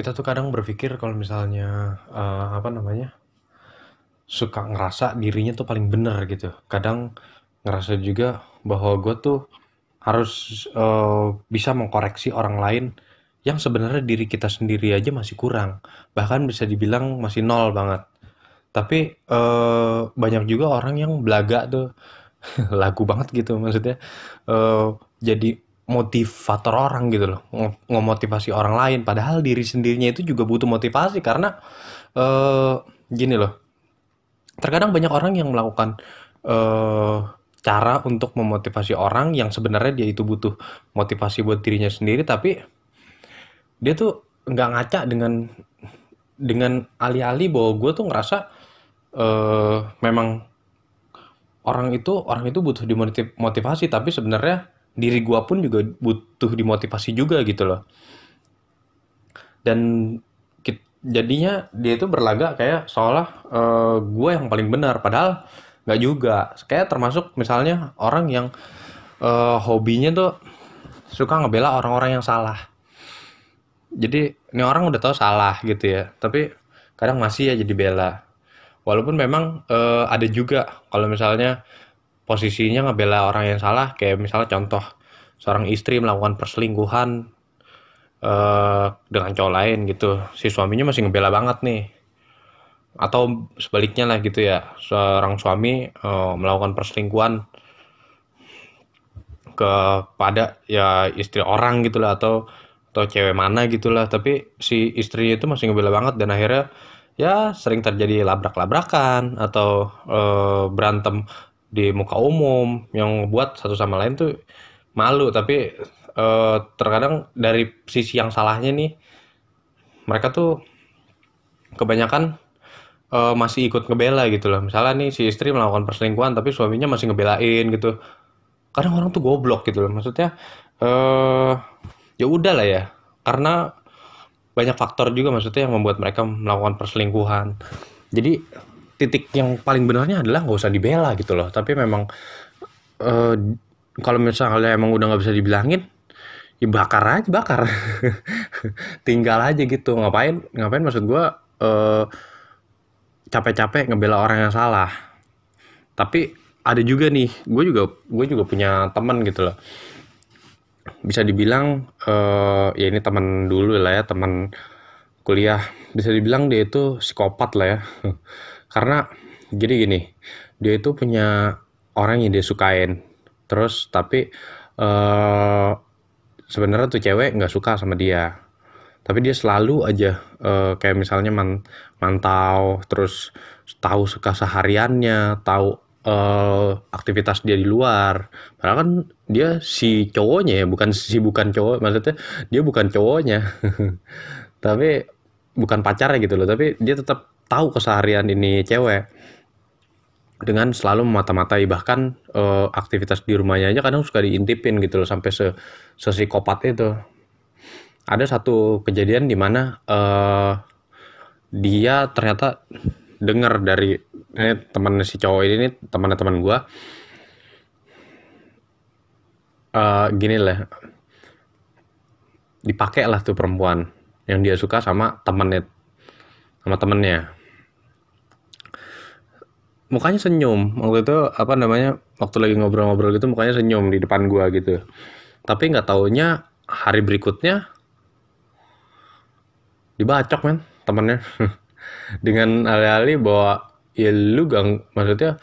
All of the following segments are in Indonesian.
Kita tuh kadang berpikir kalau misalnya eh, apa namanya suka ngerasa dirinya tuh paling bener gitu. Kadang ngerasa juga bahwa gue tuh harus eh, bisa mengkoreksi orang lain yang sebenarnya diri kita sendiri aja masih kurang. Bahkan bisa dibilang masih nol banget. Tapi eh, banyak juga orang yang belaga tuh lagu banget gitu maksudnya eh, jadi motivator orang gitu loh. Ngemotivasi orang lain. Padahal diri sendirinya itu juga butuh motivasi karena eh gini loh. Terkadang banyak orang yang melakukan eh cara untuk memotivasi orang yang sebenarnya dia itu butuh motivasi buat dirinya sendiri tapi dia tuh nggak ngaca dengan dengan alih-alih bahwa gue tuh ngerasa eh memang orang itu orang itu butuh dimotivasi tapi sebenarnya diri gua pun juga butuh dimotivasi juga gitu loh. Dan jadinya dia itu berlaga kayak seolah eh, gua yang paling benar padahal nggak juga. Kayak termasuk misalnya orang yang eh, hobinya tuh suka ngebela orang-orang yang salah. Jadi ini orang udah tahu salah gitu ya tapi kadang masih aja dibela walaupun memang eh, ada juga kalau misalnya posisinya ngebela orang yang salah. Kayak misalnya contoh seorang istri melakukan perselingkuhan eh, dengan cowok lain gitu. Si suaminya masih ngebela banget nih. Atau sebaliknya lah gitu ya. Seorang suami eh, melakukan perselingkuhan kepada ya istri orang gitu lah atau atau cewek mana gitu lah. Tapi si istrinya itu masih ngebela banget dan akhirnya ya sering terjadi labrak-labrakan atau eh, berantem di muka umum yang buat satu sama lain tuh malu. Tapi eh, terkadang dari sisi yang salahnya nih mereka tuh kebanyakan eh, masih ikut ngebela gitu loh. Misalnya nih si istri melakukan perselingkuhan tapi suaminya masih ngebelain gitu. Kadang orang tuh goblok gitu loh. Maksudnya eh ya udah lah ya. Karena banyak faktor juga maksudnya yang membuat mereka melakukan perselingkuhan. Jadi titik yang paling benarnya adalah nggak usah dibela gitu loh. Tapi memang eh kalau misalnya emang udah nggak bisa dibilangin ya bakar aja bakar. Tinggal aja gitu. Ngapain ngapain maksud gua eh capek-capek ngebela orang yang salah. Tapi ada juga nih gue juga gue juga punya teman gitu loh. Bisa dibilang eh ya ini teman dulu lah ya teman kuliah. Bisa dibilang dia itu psikopat lah ya karena jadi gini dia itu punya orang yang dia sukain. Terus tapi eh sebenarnya tuh cewek nggak suka sama dia. Tapi dia selalu aja eh, kayak misalnya man- mantau terus tahu suka sehariannya tahu eh, aktivitas dia di luar. Padahal kan dia si cowoknya ya bukan si bukan cowok maksudnya dia bukan cowoknya. Tapi bukan pacarnya gitu loh. Tapi dia tetap tahu keseharian ini cewek. Dengan selalu memata-matai bahkan eh, aktivitas di rumahnya aja kadang suka diintipin gitu loh sampai se sesikopat itu. Ada satu kejadian di mana eh, dia ternyata dengar dari ini teman si cowok ini nih teman teman gua. Eh gini lah. Dipakai lah tuh perempuan yang dia suka sama temennya sama temennya mukanya senyum. Waktu itu apa namanya waktu lagi ngobrol-ngobrol gitu mukanya senyum di depan gua gitu. Tapi nggak taunya hari berikutnya dibacok men temennya. Dengan alih-alih bahwa ya lu gang maksudnya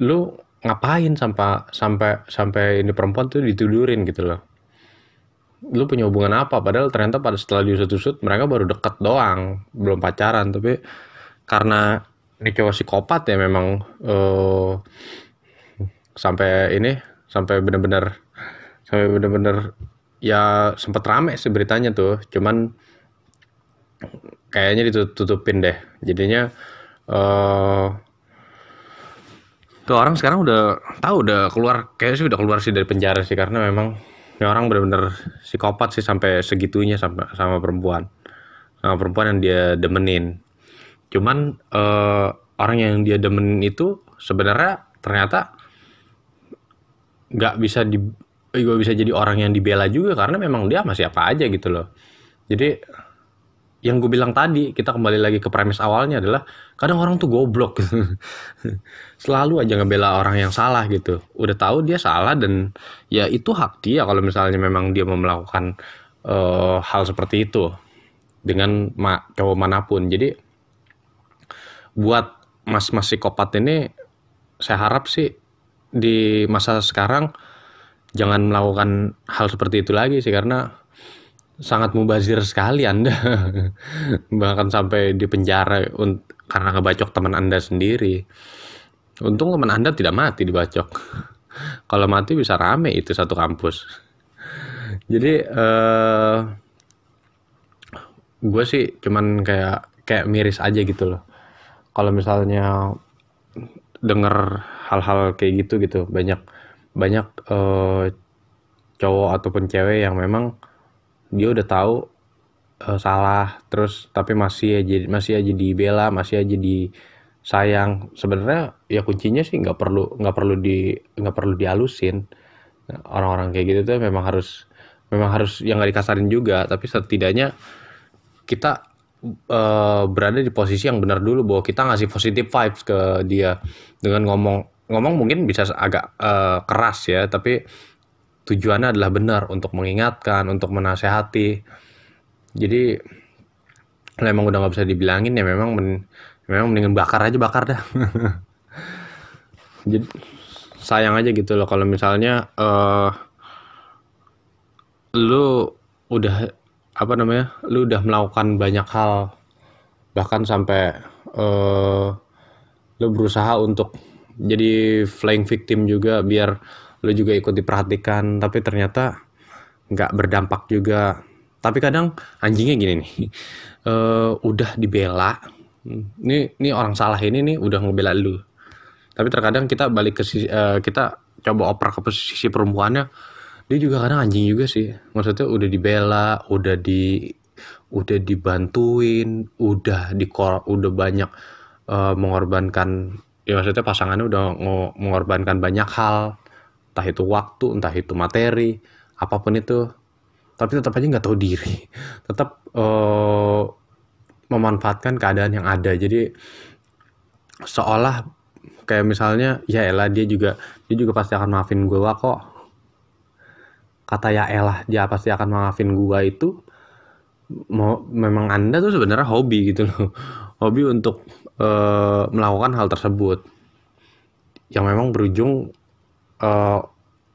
lu ngapain sampai sampai sampai ini perempuan tuh ditudurin gitu loh. Lu punya hubungan apa? Padahal ternyata pada setelah diusut-usut mereka baru deket doang. Belum pacaran tapi karena ini cowok psikopat ya memang eh sampai ini sampai benar-benar sampai bener-bener ya sempat rame sih beritanya tuh. Cuman kayaknya ditutupin deh. Jadinya uh, tuh orang sekarang udah tahu udah keluar kayaknya sih udah keluar sih dari penjara sih. Karena memang ini orang bener-bener psikopat sih sampai segitunya sama sama perempuan. Sama perempuan yang dia demenin cuman uh, orang yang dia demenin itu sebenarnya ternyata nggak bisa di gue bisa jadi orang yang dibela juga karena memang dia masih apa aja gitu loh. Jadi yang gue bilang tadi kita kembali lagi ke premis awalnya adalah kadang orang tuh goblok gitu. Selalu aja ngebela orang yang salah gitu. Udah tahu dia salah dan ya itu hak dia kalau misalnya memang dia mau melakukan uh, hal seperti itu dengan ma cowok mana pun. Jadi buat mas-mas psikopat ini saya harap sih di masa sekarang jangan melakukan hal seperti itu lagi sih karena sangat mubazir sekali Anda. Bahkan sampai di penjara karena ngebacok teman Anda sendiri. Untung teman Anda tidak mati dibacok kalau mati bisa rame itu satu kampus. Jadi uh, gue sih cuman kayak kayak miris aja gitu loh kalau misalnya denger hal-hal kayak gitu gitu. Banyak banyak uh, cowok ataupun cewek yang memang dia udah tahu uh, salah. Terus tapi masih aja masih aja dibela masih aja di sayang sebenarnya ya kuncinya sih nggak perlu nggak perlu di nggak perlu dihalusin. Orang-orang kayak gitu tuh memang harus memang harus yang nggak dikasarin juga. Tapi setidaknya kita uh, berada di posisi yang benar dulu bahwa kita ngasih positive vibes ke dia dengan ngomong ngomong mungkin bisa agak uh, keras ya, tapi tujuannya adalah benar untuk mengingatkan, untuk menasehati. Jadi kalau emang udah nggak bisa dibilangin ya memang men, memang mendingan bakar aja bakar dah. Jadi sayang aja gitu loh kalau misalnya uh, lu udah apa namanya lu udah melakukan banyak hal bahkan sampai uh, lu berusaha untuk jadi flying victim juga biar lo juga ikut diperhatikan tapi ternyata nggak berdampak juga. Tapi kadang anjingnya gini nih uh, udah dibela ini ini orang salah ini nih udah ngebela lu. Tapi terkadang kita balik ke sisi, uh, kita coba oper ke posisi perempuannya dia juga kadang anjing juga sih. Maksudnya udah dibela udah di udah dibantuin udah di udah banyak uh, mengorbankan ya maksudnya pasangannya udah mengorbankan banyak hal. Entah itu waktu entah itu materi apa pun itu. Tapi tetap aja nggak tahu diri. Tetap uh, memanfaatkan keadaan yang ada. Jadi seolah kayak misalnya ya elah dia juga dia juga pasti akan maafin gue kok kata ya elah dia pasti akan maafin gue itu mau memang anda tuh sebenarnya hobi gitu loh. Hobi untuk uh, melakukan hal tersebut. Yang memang berujung uh,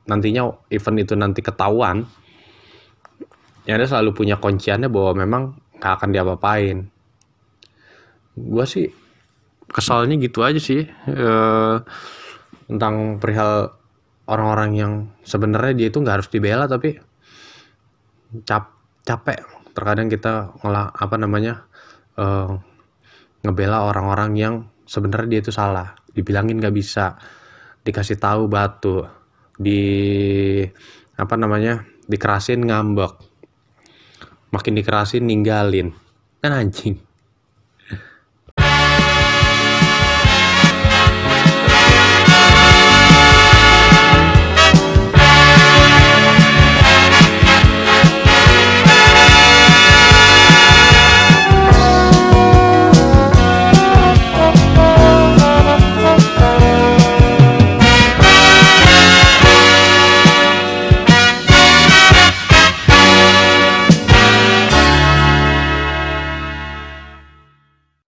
nantinya event itu nanti ketahuan ya ada selalu punya kunciannya bahwa memang gak akan diapa-apain. Gue sih kesalnya gitu aja sih uh, tentang perihal orang-orang yang sebenarnya dia itu nggak harus dibela tapi cap capek. Terkadang kita ngolah apa namanya uh, ngebela orang-orang yang sebenarnya dia itu salah. Dibilangin nggak bisa dikasih tahu batu di apa namanya dikerasin ngambek. Makin dikerasin ninggalin. Kan anjing